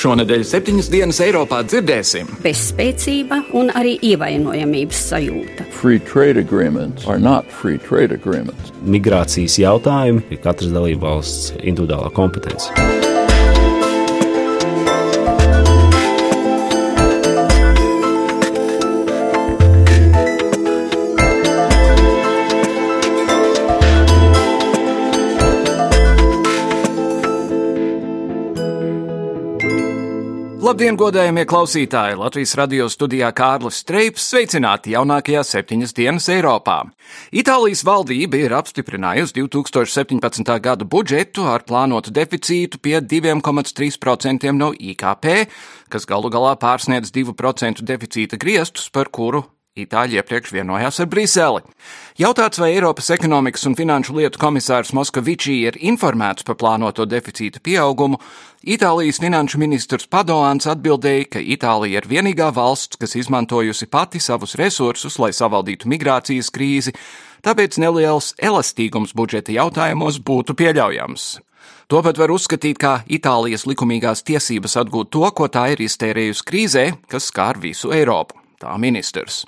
Šonadēļ septiņas dienas Eiropā dzirdēsim. Bezspēcība un arī ievainojamības sajūta. Free trade agreements are not free trade agreements. Migrācijas jautājumi ir katras dalībvalsts individuālā kompetence. Labdien, godējamie klausītāji! Latvijas radio studijā Kārlis Streips sveicināti jaunākajā septiņas dienas Eiropā. Itālijas valdība ir apstiprinājusi 2017. gada budžetu ar plānotu deficītu pie 2,3% no IKP, kas galu galā pārsniedz 2% deficīta griestus, par kuru Itāļi iepriekš vienojās ar Briseli. Jautāts, vai Eiropas ekonomikas un finanšu lietu komisārs Moskavičī ir informēts par plānoto deficīta pieaugumu, Itālijas finanšu ministrs Padoāns atbildēja, ka Itālija ir vienīgā valsts, kas izmantojusi pati savus resursus, lai savaldītu migrācijas krīzi, tāpēc neliels elastīgums budžeta jautājumos būtu pieļaujams. To pat var uzskatīt kā Itālijas likumīgās tiesības atgūt to, ko tā ir iztērējusi krīzē, kas skār visu Eiropu tā ministrs.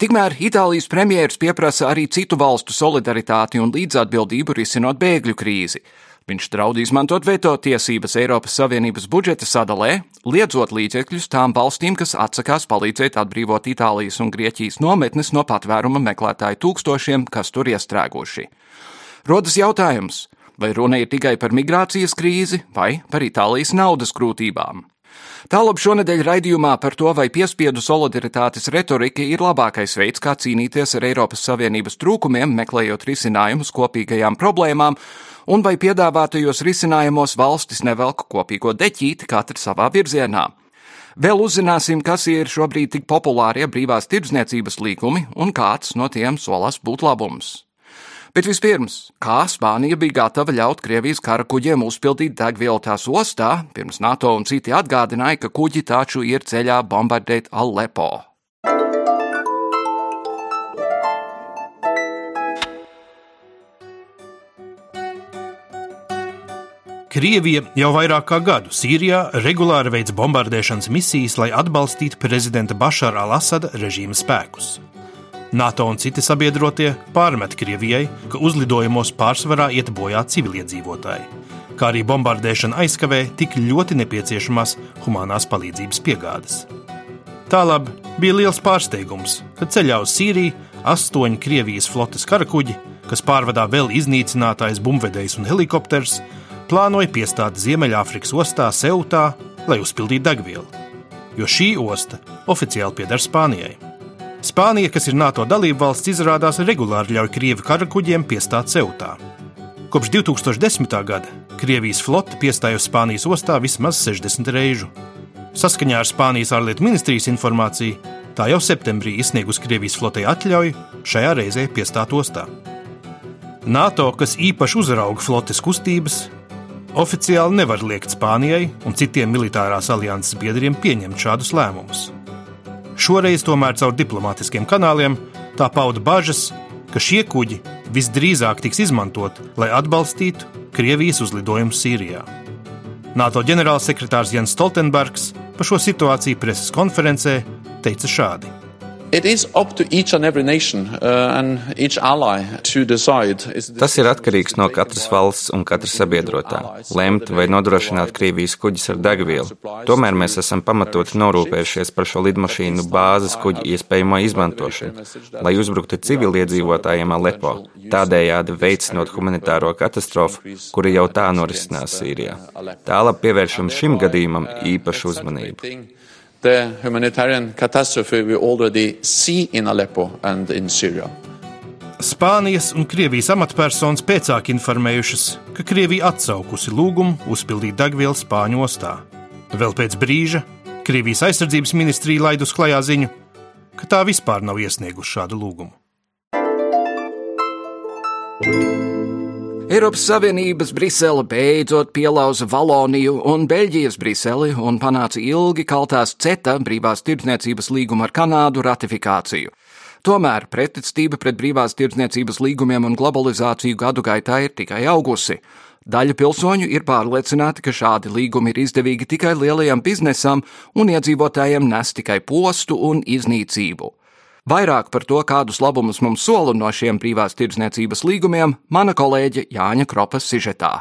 Tikmēr Itālijas premjerministrs pieprasa arī citu valstu solidaritāti un līdzatbildību risinot bēgļu krīzi. Viņš draud izmantot veto tiesības Eiropas Savienības budžeta sadalē, liedzot līdzekļus tām valstīm, kas atsakās palīdzēt atbrīvot Itālijas un Grieķijas nometnes no patvēruma meklētāju tūkstošiem, kas tur iestrēguši. Rodas jautājums, vai runa ir tikai par migrācijas krīzi vai par Itālijas naudas grūtībām? Tālāk šonadēļ raidījumā par to, vai piespiedu solidaritātes retorika ir labākais veids, kā cīnīties ar Eiropas Savienības trūkumiem, meklējot risinājumus kopīgajām problēmām, un vai piedāvātajos risinājumos valstis nevelk kopīgo deķīti katra savā virzienā. Vēl uzzināsim, kas ir šobrīd tik populārie brīvās tirdzniecības līgumi un kāds no tiem solās būt labums. Bet vispirms, kā Spānija bija gatava ļaut Krievijas kara kuģiem uzpildīt degvielu tās ostā, pirms NATO un citi atgādināja, ka kuģi taču ir ceļā bombardēt Alepo. Krievija jau vairāk kā gadu Sīrijā regulāri veids bombardēšanas misijas, lai atbalstītu prezidenta Bašara al-Asada režīma spēkus. NATO un citi sabiedrotie pārmet Krievijai, ka uzlidojumos pārsvarā iet bojā civiliedzīvotāji, kā arī bombardēšana aizkavē tik ļoti nepieciešamās humanās palīdzības piegādes. Tālāk bija liels pārsteigums, kad ceļā uz Sīriju astoņi Krievijas flotes karakuģi, kas pārvadā vēl iznīcinātājs, bumbvedējs un helikopters, plānoja piestāt Ziemeļāfrikas ostā Seutā, lai uzpildītu degvielu, jo šī osta oficiāli pieder Spānijai. Spānija, kas ir NATO dalība valsts, izrādās regulāri ļauj Krievu karakuģiem piestāt Ceutā. Kopš 2010. gada Krievijas flote piestājusi Spānijas ostā vismaz 60 reižu. Saskaņā ar Spānijas ārlietu ministrijas informāciju, tā jau septembrī izsniegusi Krievijas flotei atļauju šajā reizē piestāt ostā. NATO, kas īpaši uzrauga flotes kustības, oficiāli nevar liekt Spānijai un citiem militārās alianses biedriem pieņemt šādus lēmumus. Šoreiz tomēr caur diplomātiskiem kanāliem tā pauda bažas, ka šie kuģi visdrīzāk tiks izmantot, lai atbalstītu Krievijas uzlidojumu Sīrijā. NATO ģenerālsekretārs Jens Stoltenbergs par šo situāciju preses konferencē teica šādi: Tas ir atkarīgs no katras valsts un katras sabiedrotā. Lemt vai nodrošināt Krievijas kuģis ar degvielu. Tomēr mēs esam pamatoti norūpējušies par šo lidmašīnu bāzes kuģi iespējamo izmantošanu, lai uzbruktu civiliedzīvotājiem Alepo, tādējādi veicinot humanitāro katastrofu, kura jau tā norisinās Sīrijā. Tālāk pievēršam šim gadījumam īpašu uzmanību the humanitarian catastrophe we already see in Aleppo and in Syria. Spānijas un Krievijas amatpersonas pēcāk informējušas, ka Krievija atsaukusi lūgumu uzpildīt degvielu Spāņu ostā, Vēl pēc brīža Krievijas aizsardzības ministrija laidus klajā ziņu, ka tā vispār nav iesniegusi šādu lūgumu. Eiropas Savienības Brisele beidzot pielauza Valoniju un Beļģijas Briseli un panāca ilgi kaltās CETA brīvās tirdzniecības līguma ar Kanādu ratifikāciju. Tomēr pretestība pret brīvās tirdzniecības līgumiem un globalizāciju gadu gaitā ir tikai augusi. Daļa pilsoņu ir pārliecināti, ka šādi līgumi ir izdevīgi tikai lielajam biznesam un iedzīvotājiem nes tikai postu un iznīcību. Vairāk par to, kādus labumus mums sola no šiem privās tirdzniecības līgumiem, mana kolēģe Jāņa Kropas sižetā.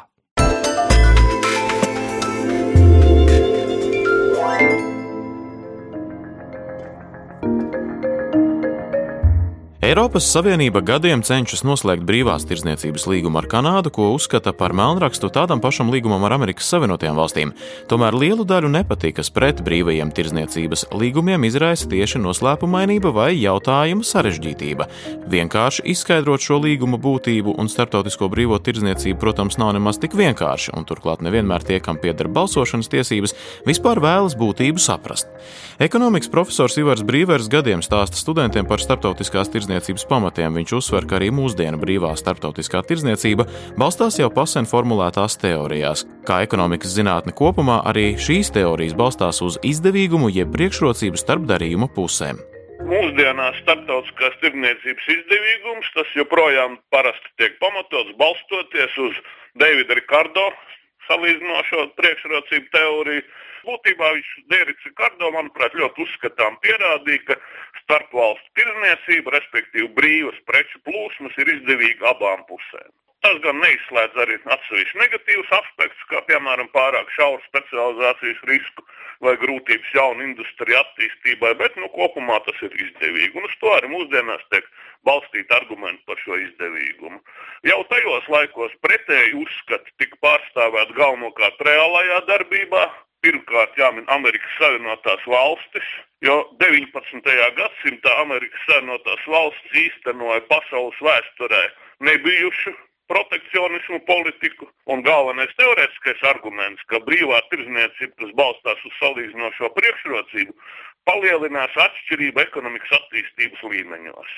Eiropas Savienība gadiem cenšas noslēgt brīvās tirdzniecības līgumu ar Kanādu, ko uzskata par melnrakstu tādam pašam līgumam ar Amerikas Savienotajām valstīm. Tomēr lielu daļu nepatikas pret brīvajiem tirdzniecības līgumiem izraisa tieši noslēpumainība vai jautājumu sarežģītība. Vienkārši izskaidrot šo līgumu būtību un starptautisko brīvo tirdzniecību, protams, nav nemaz tik vienkārši, un turklāt nevienmēr tie, kam pieder balsošanas tiesības, vispār vēlas būtību saprast. Ekonomikas profesors Ivars Brīvers gadiem stāsta studentiem par starptautiskās tirdzniecības tirdzniecības pamatiem viņš uzsver, ka arī mūsdienu brīvā starptautiskā tirdzniecība balstās jau pasen formulētās teorijās. Kā ekonomikas zinātne kopumā, arī šīs teorijas balstās uz izdevīgumu jeb priekšrocību starp darījumu pusēm. Mūsdienās starptautiskās tirdzniecības izdevīgums tas joprojām parasti tiek pamatots balstoties uz Davida Rikardo salīdzinošo priekšrocību teoriju. Būtībā viņš Dēriks Rikardo, manuprāt, ļoti uzskatām pierādīja, ka starpvalstu tirdzniecība, respektīvi brīvas preču plūsmas, ir izdevīga abām pusēm. Tas gan neizslēdz arī atsevišķus negatīvus aspektus, kā piemēram pārāk šauru specializācijas risku vai grūtības jaunu industriju attīstībai, bet nu, kopumā tas ir izdevīgi. Un uz to arī mūsdienās tiek balstīti argumenti par šo izdevīgumu. Jau tajos laikos pretēji uzskati tika pārstāvēti galvenokārt reālajā darbībā, Pirmkārt, jāmin Amerikas Savienotās valstis, jo 19. gadsimtā Amerikas Savienotās valstis īstenoja pasaules vēsturē nebijušu protekcionismu politiku. Un galvenais teorētiskais arguments, ka brīvā tirzniecība, kas balstās uz salīdzinošo priekšrocību, palielinās atšķirību ekonomikas attīstības līmeņos,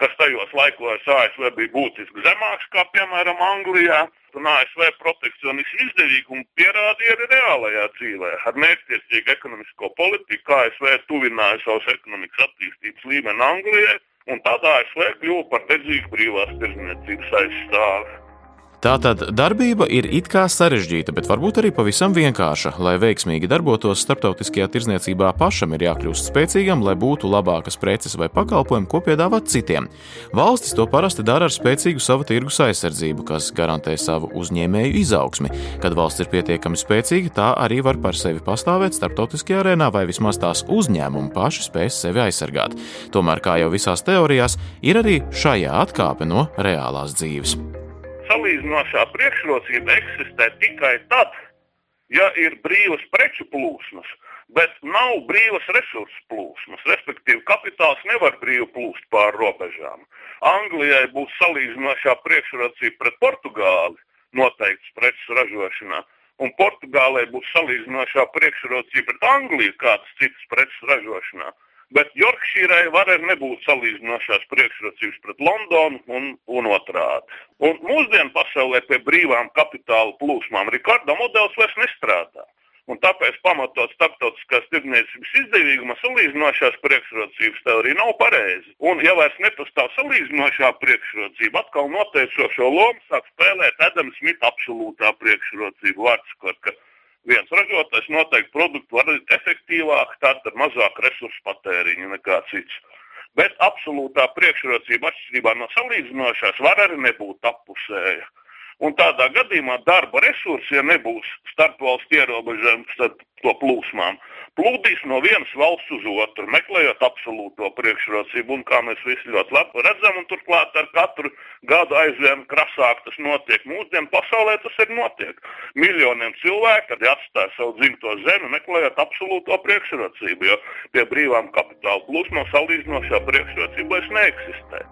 kas tajos laikos ASV bija būtiski zemāks, kā piemēram Anglijā. Un ASV protekcionismu izdevīgumu pierādīja arī reālajā dzīvē. Ar mērķtiecīgu ekonomisko politiku ASV tuvināja savus ekonomikas attīstības līmeni Anglijai, un tādā ASV kļuva par dedzīgu brīvās tirdzniecības aizstāvi. Tātad darbība ir it kā sarežģīta, bet varbūt arī pavisam vienkārša. Lai veiksmīgi darbotos starptautiskajā tirzniecībā, pašam ir jākļūst spēcīgam, lai būtu labākas preces vai pakalpojumi, ko piedāvāt citiem. Valstis to parasti dara ar spēcīgu savu tirgus aizsardzību, kas garantē savu uzņēmēju izaugsmi. Kad valsts ir pietiekami spēcīga, tā arī var par sevi pastāvēt starptautiskajā arēnā, vai vismaz tās uzņēmumi paši spēs sevi aizsargāt. Tomēr, kā jau visās teorijās, ir arī šajā atkāpe no reālās dzīves salīdzinošā priekšrocība eksistē tikai tad, ja ir brīvas preču plūsmas, bet nav brīvas resursu plūsmas. Respektīvi, kapitāls nevar brīvi plūst pāri robežām. Anglijai būs salīdzinošā priekšrocība pret Portugāli noteikts preču ražošanā. Un Portugālei būs salīdzinošā priekšrocība pret Angliju kādas citas preču ražošanā. Bet Yorkshīrai var arī nebūt salīdzinošās priekšrocības pret Londonu un, un otrādi. Un mūsdienu pasaulē pie brīvām kapitāla plūsmām Rikarda modelis vairs nestrādā. Un tāpēc pamatot starptautiskās tirdzniecības izdevīguma salīdzinošās priekšrocības teorija nav pareiza. Un, ja vairs nepastāv salīdzinošā priekšrocība, atkal noteicošo lomu sāk spēlēt Adams Smita absolūtā priekšrocība vārds, ka viens ražotājs noteikti produktu var efektīvāk, tad ar mazāk resursu patēriņu nekā cits. Bet absolūtā priekšrocība atšķirībā no salīdzinošās var arī nebūt appusēja. Un tādā gadījumā darba resursi, ja nebūs starpvalstu ierobežojums, tad to plūsmām plūdīs no vienas valsts uz otru, meklējot absolūto priekšrocību. Un kā mēs visi ļoti labi redzam, un turklāt ar katru gadu aizvien krasāk tas notiek. Mūsdienu pasaulē tas ir notiek. Miljoniem cilvēku, kad atstāja savu dzimto zemi, meklējot absolūto priekšrocību, jo pie brīvām kapitāla plūsmām salīdzinošā priekšrocība vairs neeksistē.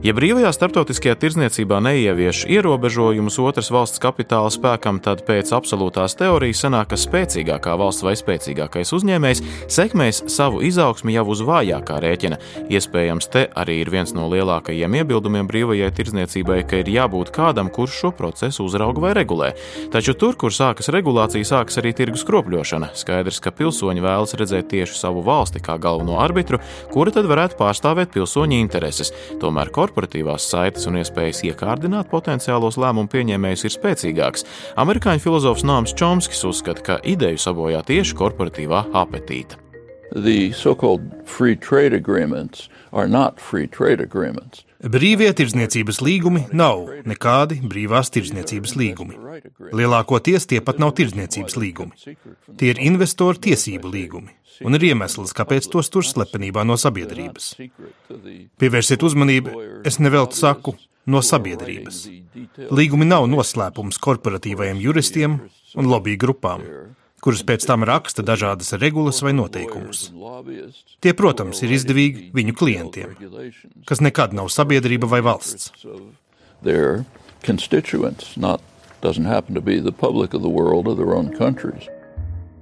Ja brīvajā starptautiskajā tirdzniecībā neievieš ierobežojumus otras valsts kapitāla spēkam, tad pēc absolūtās teorijas sanāk, ka spēcīgākā valsts vai spēcīgākais uzņēmējs sekmēs savu izaugsmi jau uz vājākā rēķina. Iespējams, te arī ir viens no lielākajiem iebildumiem brīvajai tirdzniecībai, ka ir jābūt kādam, kurš šo procesu uzrauga vai regulē. Taču tur, kur sākas regulācija, sākas arī tirgus kropļošana. Skaidrs, ka pilsoņi vēlas redzēt tieši savu valsti kā galveno arbitru, kura tad varētu pārstāvēt pilsoņu intereses. Tomēr korporatīvās saites un iespējas iekārdināt potenciālos lēmumu pieņēmējus ir spēcīgāks. Amerikāņu filozofs Nāms Čomskis uzskata, ka ideju sabojā tieši korporatīvā apetīte. The so called free trade agreements are not free trade agreements. Brīvie tirdzniecības līgumi nav nekādi brīvās tirdzniecības līgumi. Lielākoties tie pat nav tirdzniecības līgumi. Tie ir investoru tiesību līgumi, un ir iemesls, kāpēc tos tur slepenībā no sabiedrības. Pievērsiet uzmanību, es neveltu saku no sabiedrības. Līgumi nav noslēpums korporatīvajiem juristiem un lobby grupām, kuras pēc tam raksta dažādas regulas vai noteikumus. Tie, protams, ir izdevīgi viņu klientiem, kas nekad nav sabiedrība vai valsts. Their constituents, not doesn't happen to be the public of the world or their own countries.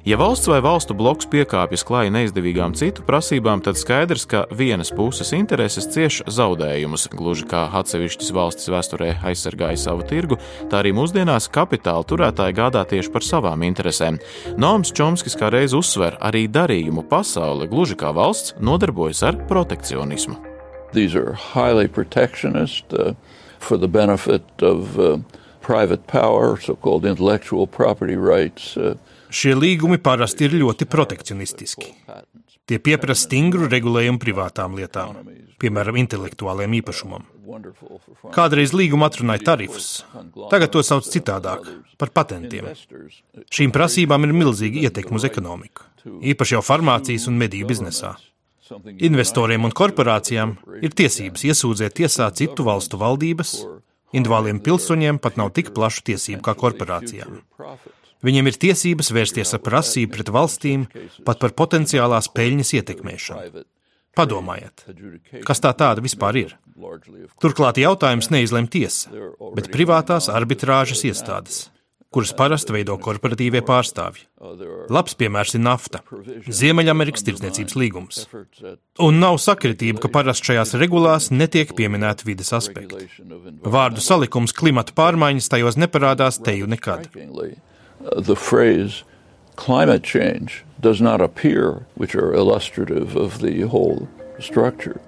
Ja valsts vai valstu bloks piekāpjas klāja neizdevīgām citu prasībām, tad skaidrs, ka vienas puses intereses cieš zaudējumus. Gluži kā atsevišķas valstis vēsturē aizsargāja savu tirgu, tā arī mūsdienās kapitāla turētāji gādā tieši par savām interesēm. Noms Čomskis kā reiz uzsver, arī darījumu pasaule, gluži kā valsts, nodarbojas ar protekcionismu. These are highly protectionist uh, for the benefit of uh, private power, so called intellectual property rights. Uh, Šie līgumi parasti ir ļoti protekcionistiski. Tie pieprasa stingru regulējumu privātām lietām, piemēram, intelektuāliem īpašumam. Kādreiz līguma atrunāja tarifus, tagad to sauc citādāk - par patentiem. Šīm prasībām ir milzīga ietekme uz ekonomiku, īpaši jau farmācijas un mediju biznesā. Investoriem un korporācijām ir tiesības iesūdzēt tiesā citu valstu valdības, individuāliem pilsoņiem pat nav tik plašu tiesību kā korporācijām. Viņiem ir tiesības vērsties ar prasību pret valstīm pat par potenciālās peļņas ietekmēšanu. Padomājiet, kas tā tāda vispār ir? Turklāt jautājums neizlem tiesa, bet privātās arbitrāžas iestādes, kuras parasti veido korporatīvie pārstāvji. Labs piemērs ir nafta, Ziemeļamerikas tirdzniecības līgums. Un nav sakritība, ka parasti šajās regulās netiek pieminēti vides aspekti. Vārdu salikums klimata pārmaiņas tajos neparādās teju nekad. The phrase climate change does not appear, which are illustrative of the whole structure.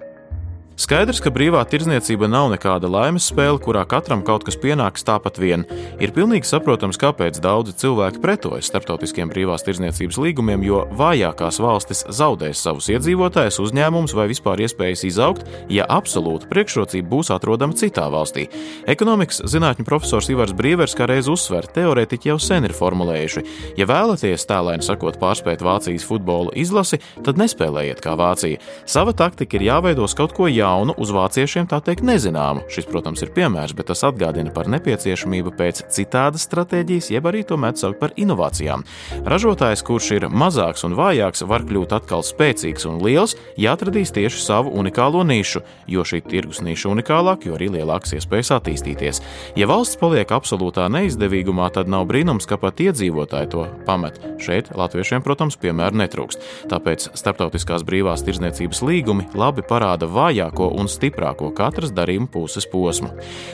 Skaidrs, ka brīvā tirdzniecība nav nekāda laimes spēle, kurā katram kaut kas pienāks tāpat vien. Ir pilnīgi saprotams, kāpēc daudzi cilvēki pretojas starptautiskiem brīvās tirdzniecības līgumiem, jo vājākās valstis zaudēs savus iedzīvotājus, uzņēmumus vai vispār iespējas izaugt, ja absolūta priekšrocība būs atrodama citā valstī. Ekonomikas zinātņu profesors Ivars Brīvers kā reiz uzsver, teorētiķi jau sen ir formulējuši, ja vēlaties tēlēni sakot pārspēt Vācijas futbola izlasi, tad nespēlējiet kā Vācija. Sava taktika ir jāveidos kaut ko jaunu jaunu, uz vāciešiem tā teikt nezināmu. Šis, protams, ir piemērs, bet tas atgādina par nepieciešamību pēc citādas stratēģijas, jeb arī to mēdz saukt par inovācijām. Ražotājs, kurš ir mazāks un vājāks, var kļūt atkal spēcīgs un liels, ja atradīs tieši savu unikālo nišu, jo šī tirgus niša unikālāka, jo arī lielākas iespējas attīstīties. Ja valsts paliek absolūtā neizdevīgumā, tad nav brīnums, ka pat iedzīvotāji to pamet. Šeit latviešiem, protams, piemēru netrūkst. Tāpēc starptautiskās brīvās tirdzniecības līgumi labi parāda vājāko vājāko un stiprāko katras darījuma puses posmu.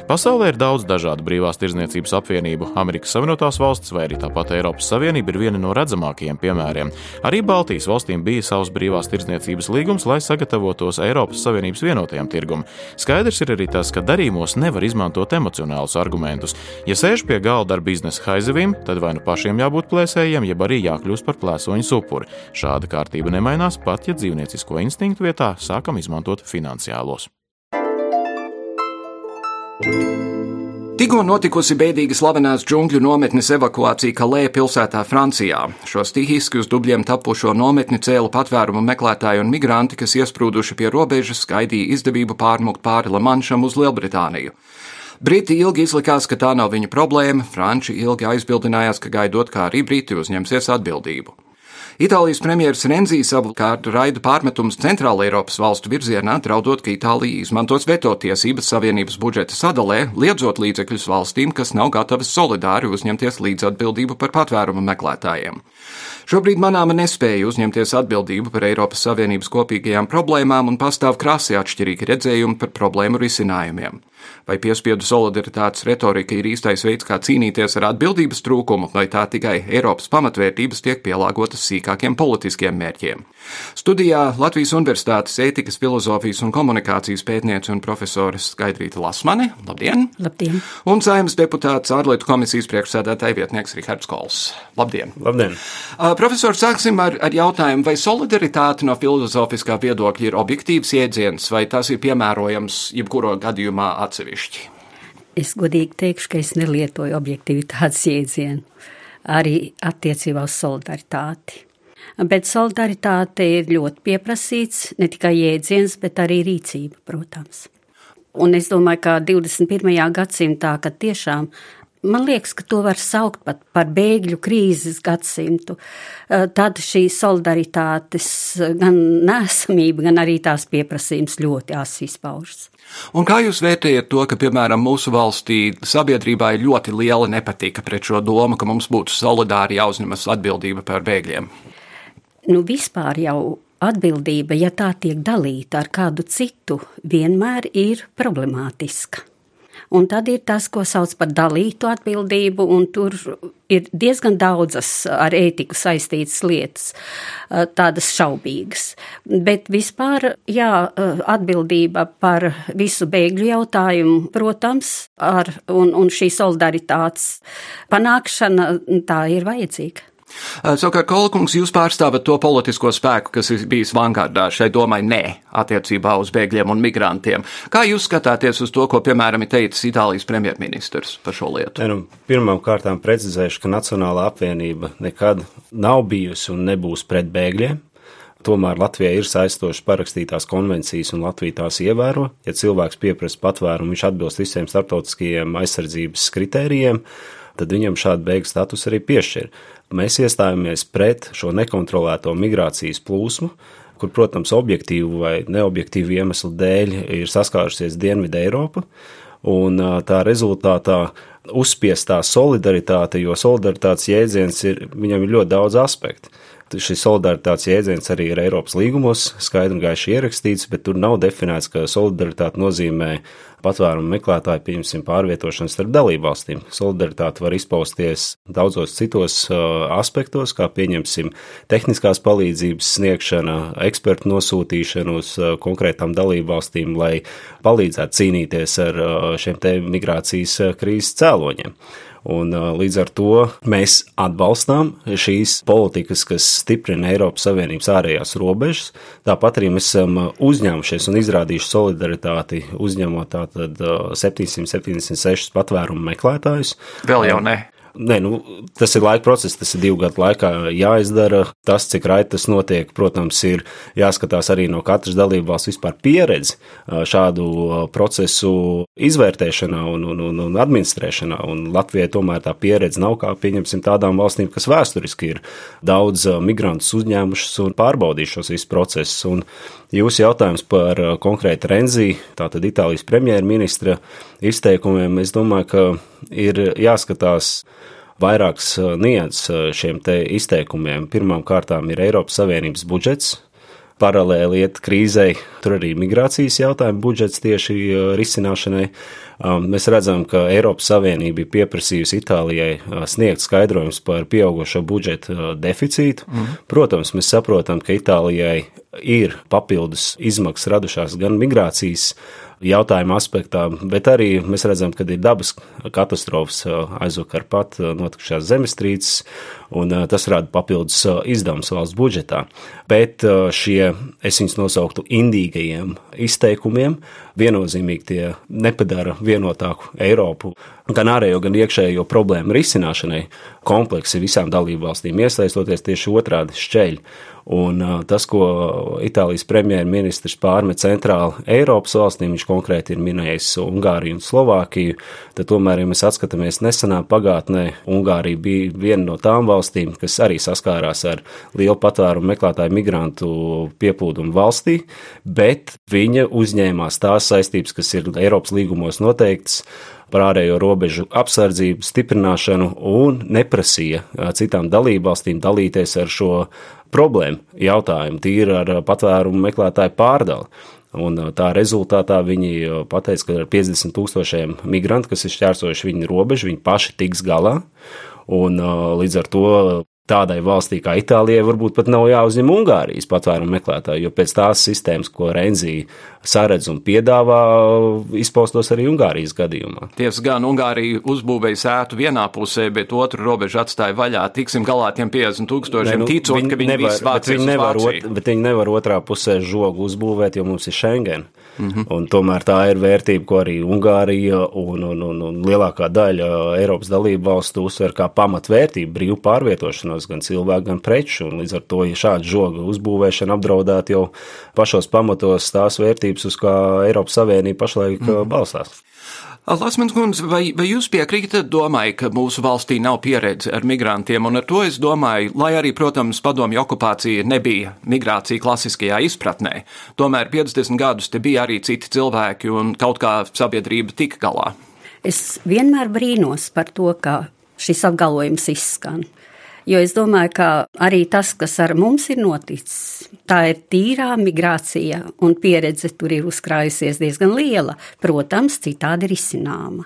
Pasaulē ir daudz dažādu brīvās tirdzniecības apvienību. Amerikas Savienotās valstis vai arī tāpat Eiropas Savienība ir viena no redzamākajiem piemēriem. Arī Baltijas valstīm bija savs brīvās tirdzniecības līgums, lai sagatavotos Eiropas Savienības vienotajam tirgumam. Skaidrs ir arī tas, ka darījumos nevar izmantot emocionālus argumentus. Ja sēž pie galda ar biznesa haizivīm, tad vai nu pašiem jābūt plēsējiem, jeb arī jākļūst par plēsoņu supuri. Šāda kārtība nemainās pat, ja dzīvniecisko instinktu vietā sākam izmantot finansiāli materiālos. Tikko notikusi bēdīga slavenās džungļu nometnes evakuācija Kalē pilsētā Francijā. Šo stihiski uz dubļiem tapušo nometni cēla patvērumu meklētāji un migranti, kas iesprūduši pie robežas, gaidīja izdevību pārmukt pāri Lamanšam uz Lielbritāniju. Briti ilgi izlikās, ka tā nav viņu problēma, Franči ilgi aizbildinājās, ka gaidot, kā arī Briti uzņemsies atbildību. Itālijas premjerministrs Renzi savukārt raida pārmetumus Centrāla Eiropas valstu virzienā, draudot, ka Itālija izmantos veto tiesības Savienības budžeta sadalē, liedzot līdzekļus valstīm, kas nav gatavas solidāri uzņemties līdzatbildību par patvērumu meklētājiem. Šobrīd manāma nespēja uzņemties atbildību par Eiropas Savienības kopīgajām problēmām un pastāv krasi atšķirīgi redzējumi par problēmu risinājumiem. Vai piespiedu solidaritātes retorika ir īstais veids, kā cīnīties ar atbildības trūkumu, vai tā tikai Eiropas pamatvērtības tiek pielāgotas sīkākiem politiskiem mērķiem? Studijā Latvijas Universitātes ētikas, filozofijas un komunikācijas pētniece un profesore Skaidrīta Lasmane. Labdien! Labdien! Un saimnes deputāts ārlietu komisijas priekšsēdētāja vietnieks Rihards Kols. Labdien! Labdien! Uh, profesor, sāksim ar, ar jautājumu, vai solidaritāte no filozofiskā viedokļa ir objektīvs jēdziens, vai tas ir piemērojams jebkurā gadījumā atsevišķi? Atsevišķi? Es godīgi teikšu, ka es nelietoju objektivitātes jēdzienu arī attiecībā uz solidaritāti. Bet solidaritāte ir ļoti pieprasīts ne tikai jēdziens, bet arī rīcība, protams. Un es domāju, ka 21. gadsimtā, kad tiešām Man liekas, ka to var saukt pat par bēgļu krīzes gadsimtu. Eh, tad šī solidaritātes gan nesamība, gan arī tās pieprasījums ļoti asi izpaužas. Un kā jūs vērtējat to, ka, piemēram, mūsu valstī sabiedrībā ir ļoti liela nepatika pret šo domu, ka mums būtu solidāri jāuzņemas atbildība par bēgļiem? Nu, vispār jau atbildība, ja tā tiek dalīta ar kādu citu, vienmēr ir problemātiska. Un tad ir tas, ko sauc par dalītu atbildību, un tur ir diezgan daudzas ar ētiku saistītas lietas, tādas šaubīgas. Bet vispār, jā, atbildība par visu bēgļu jautājumu, protams, ar, un, un šī solidaritātes panākšana, tā ir vajadzīga. Savukārt, Kolkungs, jūs pārstāvat to politisko spēku, kas ir bijis vangardā šai domai nē attiecībā uz bēgļiem un migrantiem. Kā jūs skatāties uz to, ko, piemēram, ir teicis Itālijas premjerministrs par šo lietu? Ne, nu, Pirmām kārtām precizēšu, ka Nacionālā apvienība nekad nav bijusi un nebūs pret bēgļiem. Tomēr Latvijai ir saistošas parakstītās konvencijas, un Latvija tās ievēro. Ja cilvēks pieprasa patvērumu, viņš atbilst visiem starptautiskajiem aizsardzības kritērijiem, tad viņam šādu bēgļu statusu arī piešķir. Mēs iestājāmies pret šo nekontrolēto migrācijas plūsmu, kur, protams, objektīvu vai neobjektīvu iemeslu dēļ ir saskārusies Dienvidu Eiropa, un tā rezultātā uzspiestā solidaritāte, jo solidaritātes jēdziens ir, viņam ir ļoti daudz aspektu. Šis solidaritātes jēdziens arī ir Eiropas līgumos skaidri un gaiši ierakstīts, bet tur nav definēts, ka solidaritāte nozīmē patvērumu meklētāju, pieņemsim, pārvietošanu starp dalībvalstīm. Solidaritāte var izpausties daudzos citos uh, aspektos, kā pieņemsim tehniskās palīdzības sniegšana, ekspertu nosūtīšana uz uh, konkrētām dalībvalstīm, lai palīdzētu cīnīties ar uh, šiem te migrācijas krīzes cēloņiem. Un, līdz ar to mēs atbalstām šīs politikas, kas stiprina Eiropas Savienības ārējās robežas. Tāpat arī mēs esam uzņēmušies un izrādījuši solidaritāti, uzņemot tātad 776 patvērumu meklētājus. Vēl jau ne. Nē, nu, tas ir laika process, tas ir divu gadu laikā jāizdara. Tas, cik raiti tas notiek, protams, ir jāskatās arī no katras dalībvalsts vispār pieredzi šādu procesu izvērtēšanā un, un, un, un administrēšanā. Un Latvijai tomēr tā pieredze nav kā, pieņemsim, tādām valstīm, kas vēsturiski ir daudz migrantus uzņēmušas un pārbaudījušos visu procesu. Un jūsu jautājums par konkrēti Renzi, tātad Itālijas premjerministra izteikumiem, es domāju, ka ir jāskatās vairākas nianses šiem te izteikumiem. Pirmām kārtām ir Eiropas Savienības budžets, paralēli iet krīzei, tur arī migrācijas jautājumu budžets tieši risināšanai. Mēs redzam, ka Eiropas Savienība ir pieprasījusi Itālijai sniegt skaidrojumus par pieaugušo budžeta deficītu. Mm. Protams, mēs saprotam, ka Itālijai ir papildus izmaksas radušās gan migrācijas jautājuma aspektā, bet arī mēs redzam, ka ir dabas katastrofas aizvakar pat notikušās zemestrīces, un tas rada papildus izdevumus valsts budžetā. Bet šie, es viņus nosauktu indīgajiem izteikumiem, viennozīmīgi tie nepadara vienotāku Eiropu. Gan ārējo, gan iekšējo problēmu risināšanai kompleksi visām dalību valstīm, iesaistoties tieši otrādi šķeļi. Un tas, ko Itālijas premjerministrs pārmet centrāli Eiropas valstīm, viņš konkrēti ir minējis Ungāriju un Slovākiju, tad tomēr, ja mēs atskatāmies nesenā pagātnē, Ungārija bija viena no tām valstīm, kas arī saskārās ar lielu patvērumu meklētāju migrantu pieplūdumu valstī, bet viņa uzņēmās tās saistības, kas ir Eiropas līgumos noteikts, par ārējo robežu apsardzību, stiprināšanu un neprasīja citām dalībvalstīm dalīties ar šo problēmu jautājumu, tīri ar patvērumu meklētāju pārdali. Un tā rezultātā viņi pateica, ka ar 50 tūkstošiem migrantu, kas ir šķērsojuši viņu robežu, viņi paši tiks galā. Un līdz ar to tādai valstī kā Itālijai varbūt pat nav jāuzņem Ungārijas patvērumu meklētāji, jo pēc tās sistēmas, ko Renzī saredz un piedāvā, izpaustos arī Ungārijas gadījumā. Tiesa gan Ungārija uzbūvēja sētu vienā pusē, bet otru robežu atstāja vaļā. Tiksim galā tiem 50 tūkstošiem, nu, ticot, viņi ka viņi nevar, bet viņi nevar, ot, bet viņi nevar otrā pusē žogu uzbūvēt, jo mums ir Schengen. Mm -hmm. Un tomēr tā ir vērtība, ko arī Ungārija un, un, un, un lielākā daļa Eiropas dalību valstu uzsver kā pamatvērtību brīvu pārvietošanos gan cilvēku, gan preču. Līdz ar to, ja šāda žoga uzbūvēšana apdraudētu jau pašos pamatos tās vērtības, uz kā Eiropas Savienība pašlaik mm. balstās. Lasmans kundze, vai, vai jūs piekrītat domai, ka mūsu valstī nav pieredze ar migrantiem, un ar to es domāju, lai arī, protams, padomju okupācija nebija migrācija klasiskajā izpratnē, tomēr 50 gadus te bija arī citi cilvēki, un kaut kā sabiedrība tika galā. Es vienmēr brīnos par to, ka šis apgalvojums izskan. Jo es domāju, ka arī tas, kas ar mums ir noticis, tā ir tīrā migrācija, un pieredze tur ir uzkrājusies diezgan liela. Protams, citādi risināma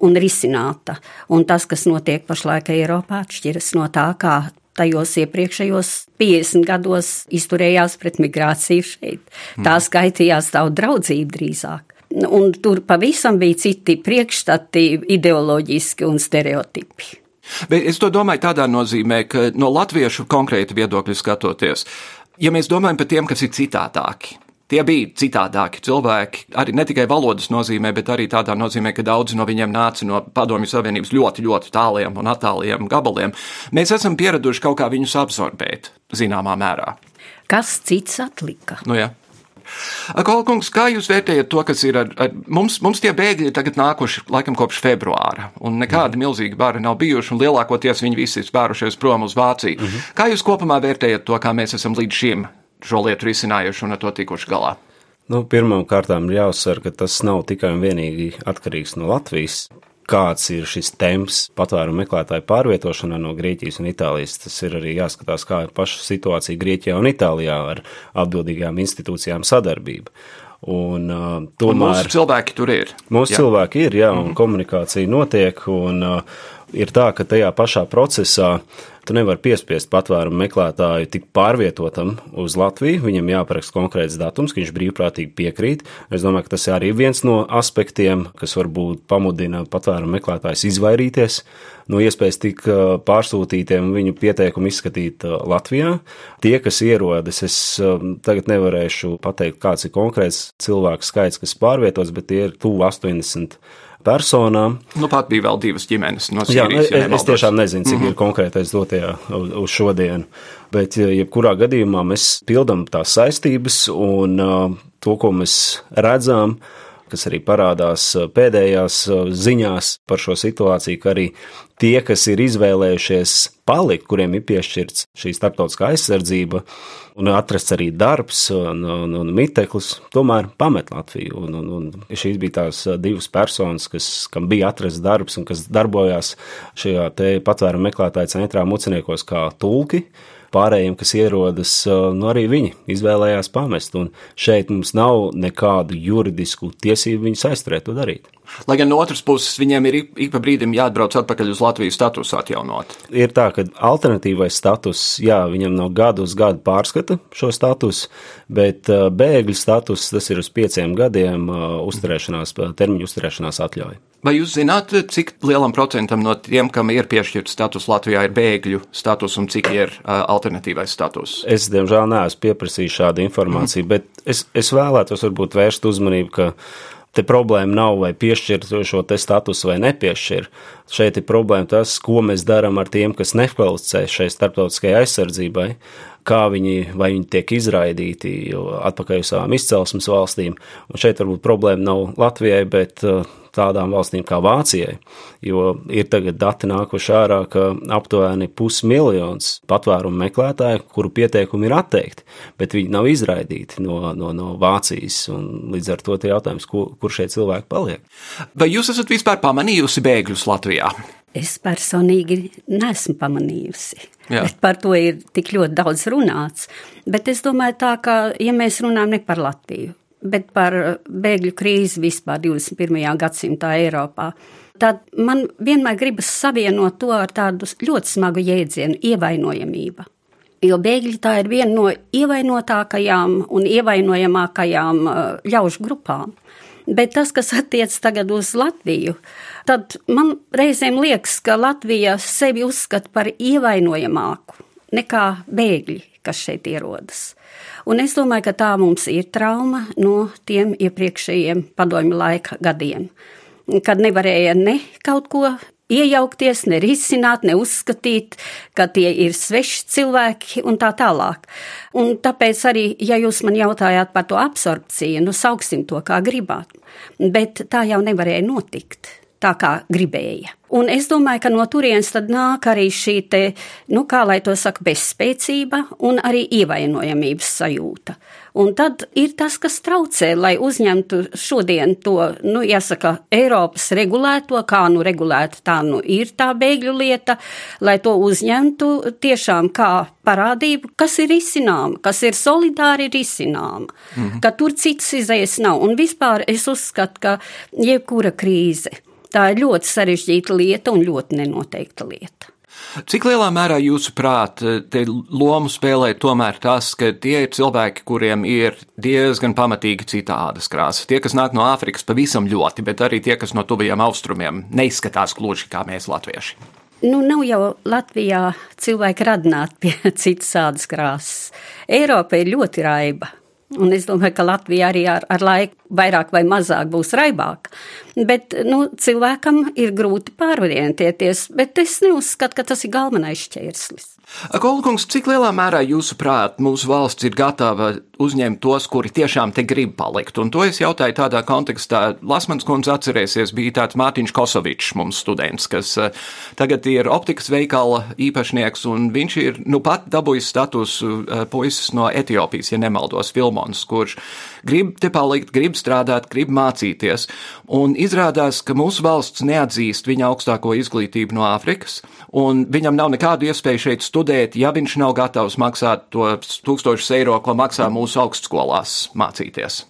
un risināta. Un tas, kas notiek pašlaik Eiropā, atšķiras no tā, kā tajos iepriekšējos 50 gados izturējās pret migrāciju šeit. Tā mm. skaitījās tavu draudzību drīzāk. Un tur pavisam bija citi priekšstati, ideoloģiski un stereotipi. Bet es to domāju tādā nozīmē, ka no latviešu konkrēti viedokļu skatoties, ja mēs domājam par tiem, kas ir citādāki, Tie bija citādāki cilvēki, arī ne tikai valodas nozīmē, bet arī tādā nozīmē, ka daudzi no viņiem nāca no Padomju Savienības ļoti, ļoti tāliem un attāliem gabaliem. Mēs esam pieraduši kaut kā viņus absorbēt, zināmā mērā. Kas cits atlika? Nu, jā. Kolkungs, kā jūs vērtējat to, kas ir ar, ar mums, mums tie bēgļi tagad nākuši laikam kopš februāra, un nekādi mm. milzīgi bari nav bijuši, un lielākoties viņi visi ir spērušies prom uz Vāciju. Mm -hmm. Kā jūs kopumā vērtējat to, kā mēs esam līdz šim šo lietu risinājuši un ar to tikuši galā? Nu, Pirmkārt, ir jāuzsver, ka tas nav tikai un vienīgi atkarīgs no Latvijas kāds ir šis temps patvērumu meklētāju pārvietošanā no Grieķijas un Itālijas. Tas ir arī jāskatās, kā ir paša situācija Grieķijā un Itālijā ar atbildīgām institūcijām sadarbību. Un, uh, tomēr, un mūsu cilvēki tur ir. Mūsu jā. cilvēki ir, jā, un mm -hmm. komunikācija notiek. Un, uh, ir tā, ka tajā pašā procesā tu nevari piespiest patvērumu meklētāju tik pārvietotam uz Latviju. Viņam jāparaksta konkrēts datums, ka viņš brīvprātīgi piekrīt. Es domāju, ka tas arī ir viens no aspektiem, kas varbūt pamudina patvērumu meklētājus izvairīties no iespējas tik uh, pārsūtītiem viņu pieteikumu izskatīt uh, Latvijā. Tie, kas ierodas, es um, tagad nevarēšu pateikt, kāds ir konkrēts cilvēku skaits, kas pārvietos, bet tie ir tuvu 80 personām. Nu, pat bija vēl divas ģimenes no Sīrijas. Jā, ja es tiešām nezinu, cik mm -hmm. ir konkrētais dotajā uz, uz šodienu, bet jebkurā gadījumā mēs pildam tās saistības un uh, to, ko mēs redzam, kas arī parādās pēdējās ziņās par šo situāciju, ka arī tie, kas ir izvēlējušies palikt, kuriem ir piešķirts šī starptautiskā aizsardzība, un atrasts arī darbs un, un, un miteklis, tomēr pamet Latviju. Un, un, un šīs bija tās divas personas, kas, kam bija atrasts darbs un kas darbojās šajā patvērumu meklētāju centrā muciniekos kā tulki. Pārējiem, kas ierodas, nu arī viņi izvēlējās pamest, un šeit mums nav nekādu juridisku tiesību viņus aizturēt to darīt. Lai gan no otras puses viņiem ir ik pa brīdim jāatbrauc atpakaļ uz Latvijas statusu atjaunot. Ir tā, ka alternatīvais status, jā, viņam no gada uz gadu pārskata šo statusu, bet uh, bēgļu status tas ir uz pieciem gadiem uh, uzturēšanās, termiņu uzturēšanās atļauja. Vai jūs zināt, cik lielam procentam no tiem, kam ir piešķirts status Latvijā, ir bēgļu status un cik ir uh, alternatīvais status? Es, diemžēl, neesmu pieprasījis šādu informāciju, bet es, es vēlētos varbūt vērst uzmanību, ka Te problēma nav vai piešķirt šo statusu vai nepiešķirt. Šeit ir problēma tas, ko mēs darām ar tiem, kas nekvalificē šai starptautiskajai aizsardzībai, kā viņi, vai viņi tiek izraidīti atpakaļ uz savām izcelsmes valstīm. Un šeit varbūt problēma nav Latvijai, bet uh, tādām valstīm kā Vācijai, jo ir tagad dati nākuši ārā, ka aptuveni pusmiljons patvērumu meklētāju, kuru pieteikumi ir atteikti, bet viņi nav izraidīti no, no, no Vācijas, un līdz ar to ir jautājums, kur, kur šie cilvēki paliek. Vai jūs esat vispār pamanījusi bēgļus Latvijā? Es personīgi neesmu pamanījusi. Jā. Bet par to ir tik ļoti daudz runāts. Bet es domāju, tā, ka, ja mēs runājam ne par Latviju, bet par bēgļu krīzi vispār 21. gadsimtā Eiropā, tad man vienmēr gribas savienot to ar tādu ļoti smagu jēdzienu - ievainojamība. Jo bēgļi tā ir viena no ievainotākajām un ievainojamākajām uh, ļaužu grupām. Bet tas, kas attiec tagad uz Latviju, tad man reizēm liekas, ka Latvija sevi uzskata par ievainojamāku nekā bēgļi, kas šeit ierodas. Un es domāju, ka tā mums ir trauma no tiem iepriekšējiem padomju laika gadiem, kad nevarēja ne kaut ko iejaukties, ne risināt, ne uzskatīt, ka tie ir sveši cilvēki un tā tālāk. Un tāpēc arī, ja jūs man jautājāt par to absorpciju, nu sauksim to kā gribāt, bet tā jau nevarēja notikt tā kā gribēja. Un es domāju, ka no turienes tad nāk arī šī te, nu, kā lai to saka, bezspēcība un arī ievainojamības sajūta. Un tad ir tas, kas traucē, lai uzņemtu šodien to, nu, jāsaka, Eiropas regulēto, kā nu regulēta, tā nu ir tā bēgļu lieta, lai to uzņemtu tiešām kā parādību, kas ir izcināma, kas ir solidāri risināma, mhm. ka tur cits izējas nav. Un vispār es uzskatu, ka jebkura krīze Tā ir ļoti sarežģīta lieta un ļoti nenoteikta lieta. Cik lielā mērā jūsuprāt, te lomu spēlē tomēr tas, ka tie ir cilvēki, kuriem ir diezgan pamatīgi citādas krāsas? Tie, kas nāk no Āfrikas, pavisam ļoti, bet arī tie, kas no tuvajiem austrumiem, neizskatās gluži kā mēs, latvieši. Nu, nav jau Latvijā cilvēki radināti pie citas ādas krāsas. Eiropa ir ļoti raiba. Un es domāju, ka Latvija arī ar, ar laiku vairāk vai mazāk būs raibāka. Bet nu, cilvēkam ir grūti pārorientēties, bet es neuzskatu, ka tas ir galvenais šķērslis. Kolkungs, cik lielā mērā jūsuprāt mūsu valsts ir gatava uzņemt tos, kuri tiešām te grib palikt? Un to es jautāju tādā kontekstā. Lasmans kundze atcerēsies, bija tāds Mārtiņš Kosovičs mums students, kas uh, tagad ir optikas veikala īpašnieks, un viņš ir nu pat dabūjis statusu uh, puisis no Etiopijas, ja nemaldos, Filmons, kurš grib te palikt, grib strādāt, grib mācīties. Un izrādās, ka mūsu valsts neatzīst viņa augstāko izglītību no Āfrikas, un viņam nav nekādu iespēju šeit studēt ja viņš nav gatavs maksāt tos tūkstošus eiro, ko maksā mūsu augstskolās mācīties?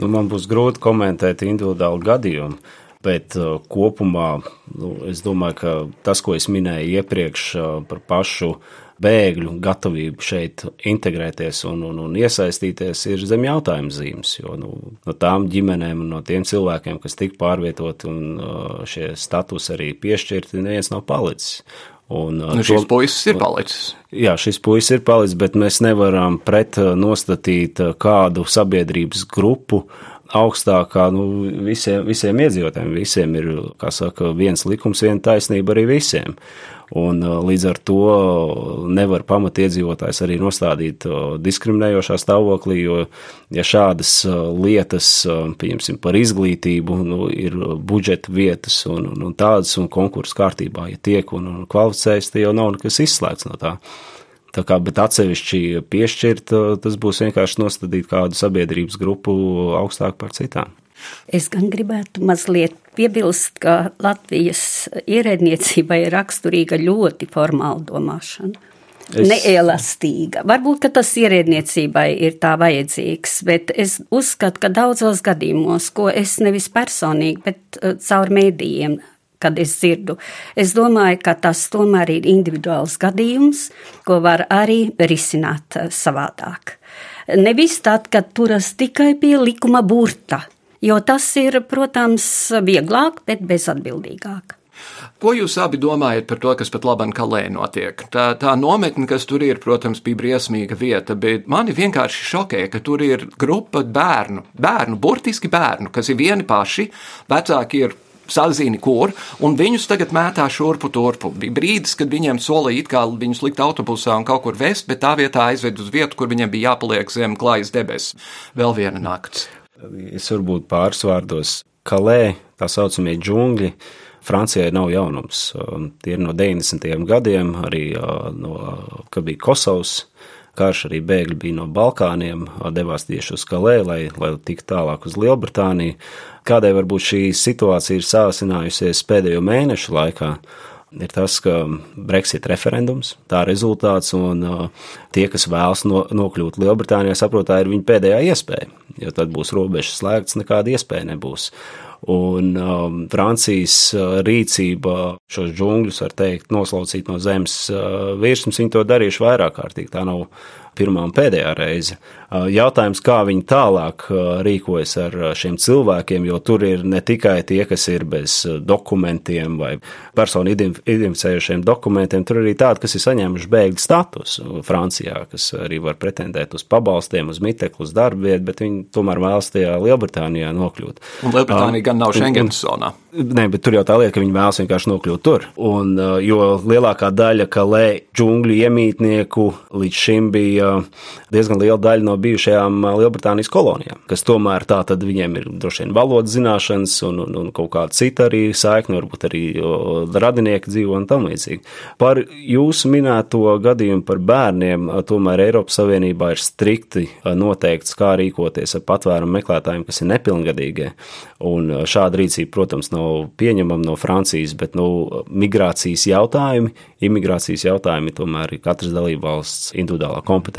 Nu, man būs grūti komentēt individuālu gadījumu. Bet uh, kopumā nu, es domāju, ka tas, ko es minēju iepriekš uh, par pašu bēgļu gatavību šeit integrēties un, un, un iesaistīties, ir zem jautājuma zīmes. Jo nu, no tām ģimenēm un no tiem cilvēkiem, kas tika pārvietoti un uh, šie statusi arī piešķirti, neviens nav palicis. Un, nu, šis to, puisis ir palicis. Jā, šis puisis ir palicis, bet mēs nevaram pret nostatīt kādu sabiedrības grupu augstākā nu, visiem, visiem iedzīvotājiem. Visiem ir, kā saka, viens likums, viena taisnība arī visiem. Un uh, līdz ar to nevar pamatiedzīvotājs arī nostādīt uh, diskriminējošā stāvoklī, jo ja šādas uh, lietas, pieņemsim, par izglītību, nu, ir budžeta vietas un, un, un tādas un konkursu kārtībā, ja tiek un, un kvalificējas, tad jau nav nekas izslēgts no tā. Tā kā, bet atsevišķi piešķirt, tas būs vienkārši nostādīt kādu sabiedrības grupu augstāk par citām. Es gan gribētu mazliet piebilst, ka Latvijas ierēdniecībai ir raksturīga ļoti formāla domāšana. Es... Neelastīga. Varbūt tas ierēdniecībai ir tā vajadzīgs, bet es uzskatu, ka daudzos gadījumos, ko es nevis personīgi, bet uh, caur mēdījiem kad es dzirdu. Es domāju, ka tas tomēr ir individuāls gadījums, ko var arī risināt uh, savādāk. Nevis tad, kad turas tikai pie likuma burta, jo tas ir, protams, vieglāk, bet bezatbildīgāk. Ko jūs abi domājat par to, kas pat labam kalē notiek? Tā, tā nometne, kas tur ir, protams, bija briesmīga vieta, bet mani vienkārši šokē, ka tur ir grupa bērnu, bērnu, burtiski bērnu, kas ir vieni paši, vecāki ir sazini, kur, un viņus tagad mētā šurpu turpu. Bija brīdis, kad viņiem solīja, kā viņus likt autobusā un kaut kur vest, bet tā vietā aizved uz vietu, kur viņiem bija jāpaliek zem klājas debesis. Vēl viena nakts. Es varbūt pāris vārdos. Kalē, tā saucamie džungļi, Francijai nav jaunums. Um, tie ir no 90. gadiem, arī no, kad bija Kosovas karš, arī bēgļi bija no Balkāniem, devās tieši uz Kalē, lai, lai tiktu tālāk uz Lielbritāniju. Kādai varbūt šī situācija ir sāsinājusies pēdējo mēnešu laikā? Ir tas, ka Brexit referendums, tā rezultāts, un uh, tie, kas vēlas no, nokļūt Lielbritānijā, saprot, tā ir viņa pēdējā iespēja, jo tad būs robežas slēgts, nekāda iespēja nebūs. Un um, Francijas uh, rīcība šos džungļus, var teikt, noslaucīt no zemes uh, virsmas, viņi to darījuši vairāk kārtīgi. Tā nav pirmā un pēdējā reize. Jautājums, kā viņi tālāk rīkojas ar šiem cilvēkiem, jo tur ir ne tikai tie, kas ir bez dokumentiem vai personu identificējušiem dokumentiem, tur ir arī tādi, kas ir saņēmuši bēgļu statusu Francijā, kas arī var pretendēt uz pabalstiem, uz miteklu, uz darba vietu, bet viņi tomēr vēlas tajā Lielbritānijā nokļūt. Un Lielbritānija gan nav Schengenas zonā. Nē, bet tur jau tā lieta, ka viņi vēlas vienkārši nokļūt tur. Un, jo lielākā daļa kalē džungļu iemītnieku līdz šim bija diezgan liela daļa no bijušajām Lielbritānijas kolonijām, kas tomēr tā tad viņiem ir droši vien valodas zināšanas un, un, un kaut kāda cita arī saikne, varbūt arī radinieki dzīvo un tam līdzīgi. Par jūsu minēto gadījumu par bērniem, tomēr Eiropas Savienībā ir strikti noteikts, kā rīkoties ar patvērumu meklētājiem, kas ir nepilngadīgie. Un šāda rīcība, protams, nav pieņemama no Francijas, bet nu, migrācijas jautājumi, imigrācijas jautājumi tomēr ir katras dalībvalsts individuālā kompetence.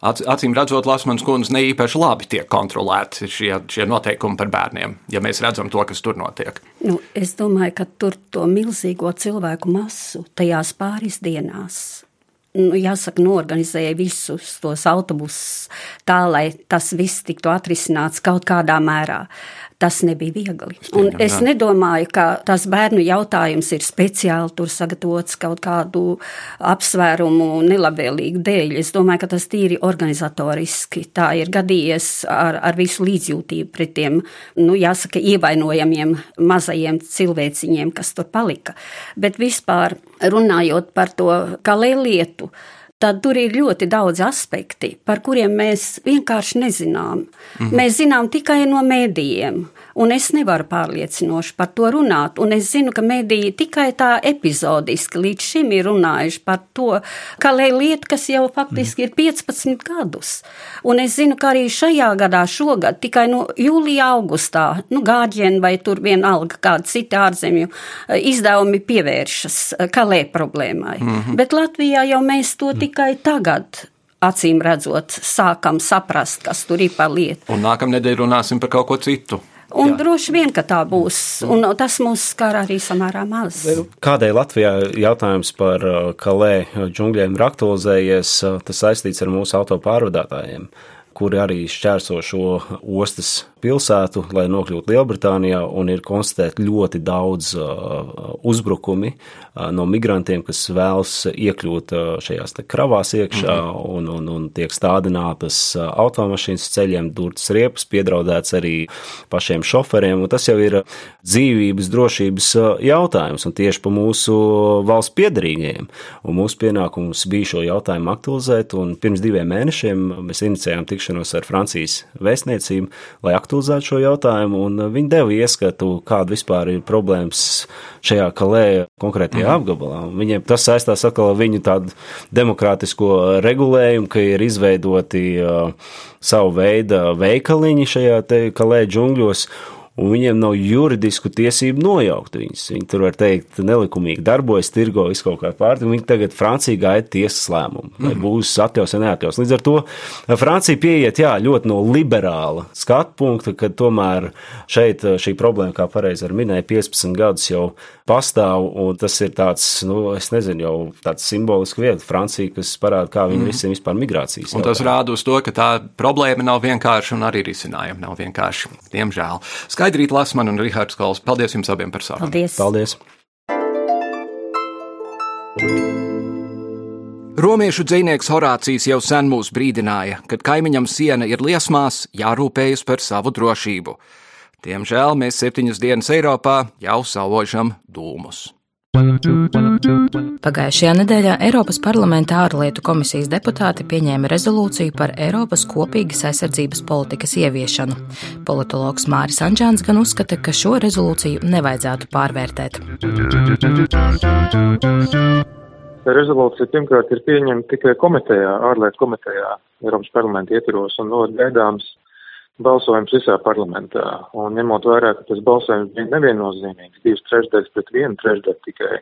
Acīm redzot, Lasmanas kundze ne īpaši labi tiek kontrolēti šie, šie noteikumi par bērniem, ja mēs redzam to, kas tur notiek. Nu, es domāju, ka tur to milzīgo cilvēku masu tajās pāris dienās nu, jāsaka, norganizēja visus tos autobusus tā, lai tas viss tiktu atrisināts kaut kādā mērā tas nebija viegli. Un es nedomāju, ka tas bērnu jautājums ir speciāli tur sagatavots kaut kādu apsvērumu nelabvēlīgu dēļ. Es domāju, ka tas tīri organizatoriski tā ir gadījies ar, ar visu līdzjūtību pret tiem, nu, jāsaka, ievainojamiem mazajiem cilvēciņiem, kas tur palika. Bet vispār runājot par to kalē lietu, tad tur ir ļoti daudz aspekti, par kuriem mēs vienkārši nezinām. Mhm. Mēs zinām tikai no mēdījiem, un es nevaru pārliecinoši par to runāt. Un es zinu, ka mēdīji tikai tā epizodiski līdz šim ir runājuši par to, ka lē lieta, kas jau faktiski ir 15 gadus. Un es zinu, ka arī šajā gadā, šogad, tikai no jūlijā, augustā, nu, gāģieni vai tur vienalga kāda cita ārzemju eh, izdevumi pievēršas eh, kalē problēmai. Mhm. Bet Latvijā jau mēs to tikai tikai tagad acīm redzot, sākam saprast, kas tur ir par lietu. Un nākamnedēļ runāsim par kaut ko citu. Un Jā. droši vien, ka tā būs, un tas mūs skar arī samērā maz. Kādēļ Latvijā jautājums par uh, kalē džungļiem ir aktualizējies, uh, tas saistīts ar mūsu autopārvadātājiem, kuri arī šķērso šo ostas pilsētu, lai nokļūtu Lielbritānijā, un ir konstatēti ļoti daudz uh, uzbrukumi uh, no migrantiem, kas vēlas iekļūt šajās kravās iekšā, -hmm. un, un, un tiek stādinātas automašīnas ceļiem, durtas riepas, piedraudēts arī pašiem šoferiem, tas jau ir dzīvības drošības jautājums, un tieši pa mūsu valsts piedarīgajiem, un mūsu pienākums bija šo jautājumu aktualizēt, un pirms diviem mēnešiem mēs inicijējām tikšanos ar Francijas vēstniecību, lai aktualizētu aktualizēt šo jautājumu, un viņi deva ieskatu, kāda vispār ir problēmas šajā kalē konkrētajā mm. apgabalā. Un viņiem tas saistās atkal ar viņu tādu demokrātisko regulējumu, ka ir izveidoti uh, savu veidu veikaliņi šajā te kalē džungļos un viņiem nav juridisku tiesību nojaukt viņus. Viņi tur var teikt, nelikumīgi darbojas, tirgo visu kaut kā pārti, un viņi tagad Francija gaida tiesas lēmumu, vai mm. būs atļaus vai neatļaus. Līdz ar to Francija pieiet, jā, ļoti no liberāla skatu punkta, ka tomēr šeit šī problēma, kā pareizi ar minēja, 15 gadus jau pastāv, un tas ir tāds, nu, es nezinu, jau tāds simbolisks vieta Francija, kas parāda, kā viņi mm. risina vispār migrācijas. Un tas rāda uz to, ka tā problēma nav vienkārša un arī risinājumi nav vienkārši, diemžēl. Skaidrīt Lasman un Rihards Kols, paldies jums abiem par sarunu. Paldies! paldies. Romiešu dzinieks Horācijs jau sen mūs brīdināja, kad kaimiņam siena ir liesmās, jārūpējas par savu drošību. Diemžēl mēs septiņas dienas Eiropā jau saužam dūmus. Pagājušajā nedēļā Eiropas parlamenta ārlietu komisijas deputāti pieņēma rezolūciju par Eiropas kopīgas aizsardzības politikas ieviešanu. Politologs Māris Anģēns gan uzskata, ka šo rezolūciju nevajadzētu pārvērtēt. Rezolūcija pirmkārt ir pieņemta tikai komitejā, ārlietu komitejā, Eiropas parlamenta ietvaros un no gaidāms balsojums visā parlamentā. Un ņemot vērā, ka tas balsojums bija neviennozīmīgs, divas trešdaļas pret vienu trešdaļu tikai,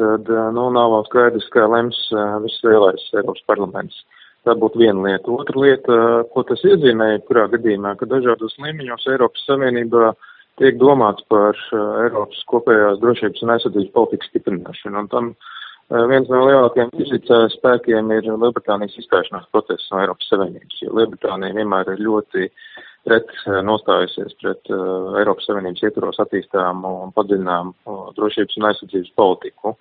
tad, nu, nav vēl skaidrs, kā lems viss lielais Eiropas parlaments. Tā būtu viena lieta. Otra lieta, ko tas iezīmē, kurā gadījumā, ka dažādos līmeņos Eiropas Savienībā tiek domāts par Eiropas kopējās drošības un aizsardzības politikas stiprināšanu. Un tam Eh, viens no lielākajiem izcīnījuma spēkiem ir Lielbritānijas izstāšanās process no Eiropas Savienības, jo Lielbritānija vienmēr ir ļoti pret nostājusies pret uh, Eiropas Savienības ietvaros attīstām un padziļinām uh, drošības un aizsardzības politiku.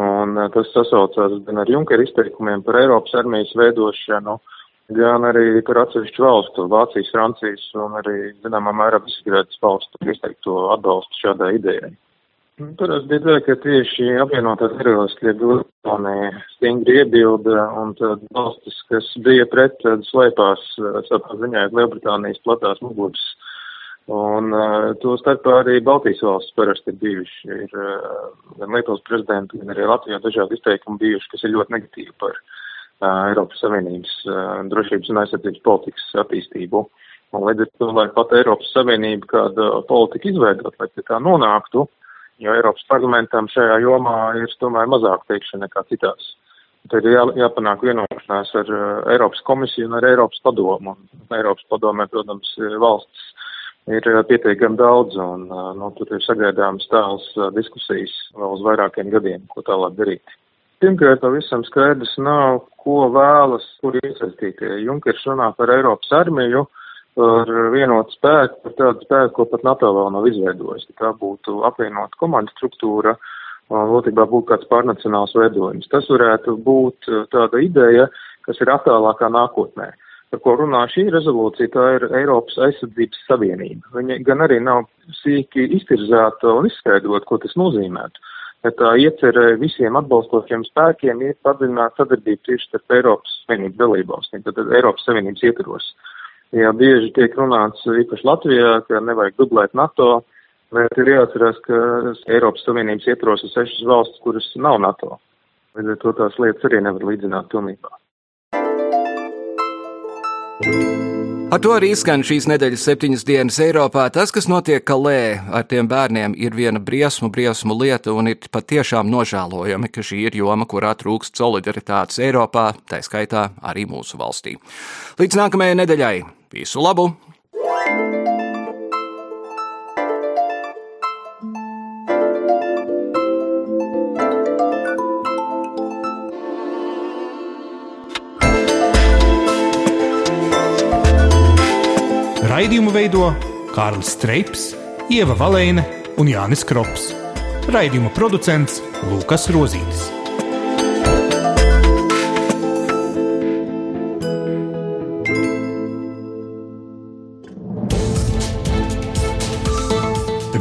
Un uh, tas sasaucās gan ar Junkera izteikumiem par Eiropas armijas veidošanu, gan arī par atsevišķu valstu, Vācijas, Francijas un arī, zināmā mērā, Visagrētas valstu izteikto atbalstu šādai idejai. Parasti bija tā, ka tieši apvienotās karalists Lielbritānija stingri iebilda un tad valstis, kas bija pret, tad slēpās savā ziņā Lielbritānijas platās muguras. Un uh, to starpā arī Baltijas valsts parasti ir bijuši. Ir uh, gan Lietuvas prezidenti, gan arī Latvijā dažādi izteikumi bijuši, kas ir ļoti negatīvi par uh, Eiropas Savienības uh, drošības un aizsardzības politikas attīstību. Un līdz ar to, lai pat Eiropas Savienība kāda politika izveidot, lai pie tā nonāktu, uh, jo Eiropas parlamentam šajā jomā ir tomēr mazāk teikšana nekā citās. Tad ir jā, jāpanāk vienošanās ar uh, Eiropas komisiju un ar Eiropas padomu. Un Eiropas padomē, protams, valsts ir uh, pietiekami daudz, un uh, nu, tur ir sagaidāmas tāls diskusijas vēl uz vairākiem gadiem, ko tālāk darīt. Pirmkārt, pavisam skaidrs nav, ko vēlas, kur iesaistītie. Junkers runā par Eiropas armiju, uh, par vienotu spēku, par tādu spēku, ko pat NATO vēl nav izveidojis. Tā būtu apvienota komandu struktūra, būtībā būtu kāds pārnacionāls veidojums. Tas varētu būt tāda ideja, kas ir attālākā nākotnē. Par ko runā šī rezolūcija, tā ir Eiropas aizsardzības savienība. Viņa gan arī nav sīki iztirzēta un izskaidrot, ko tas nozīmētu. Bet tā iecerē visiem atbalstošiem spēkiem ir padziļināt sadarbību tieši starp Eiropas Savienības dalībvalstīm, tad Eiropas Savienības ietvaros. Uh, Jā, bieži tiek runāts īpaši Latvijā, ka nevajag dublēt NATO, bet ir jāatcerās, ka Eiropas Savienības ietvaros ir sešas valstis, kuras nav NATO. Līdz ar to tās lietas arī nevar līdzināt pilnībā. Ar to arī skan šīs nedēļas septiņas dienas Eiropā. Tas, kas notiek Kalē ar tiem bērniem, ir viena briesmu, briesmu lieta, un ir patiešām nožēlojami, ka šī ir joma, kurā trūkst solidaritātes Eiropā, tā skaitā arī mūsu valstī. Līdz nākamajai nedēļai! Visu labu! Raidījumu veido Kārlis Streips, Ieva Valēne un Jānis Krops. Raidījuma producents Lukas Rozītis.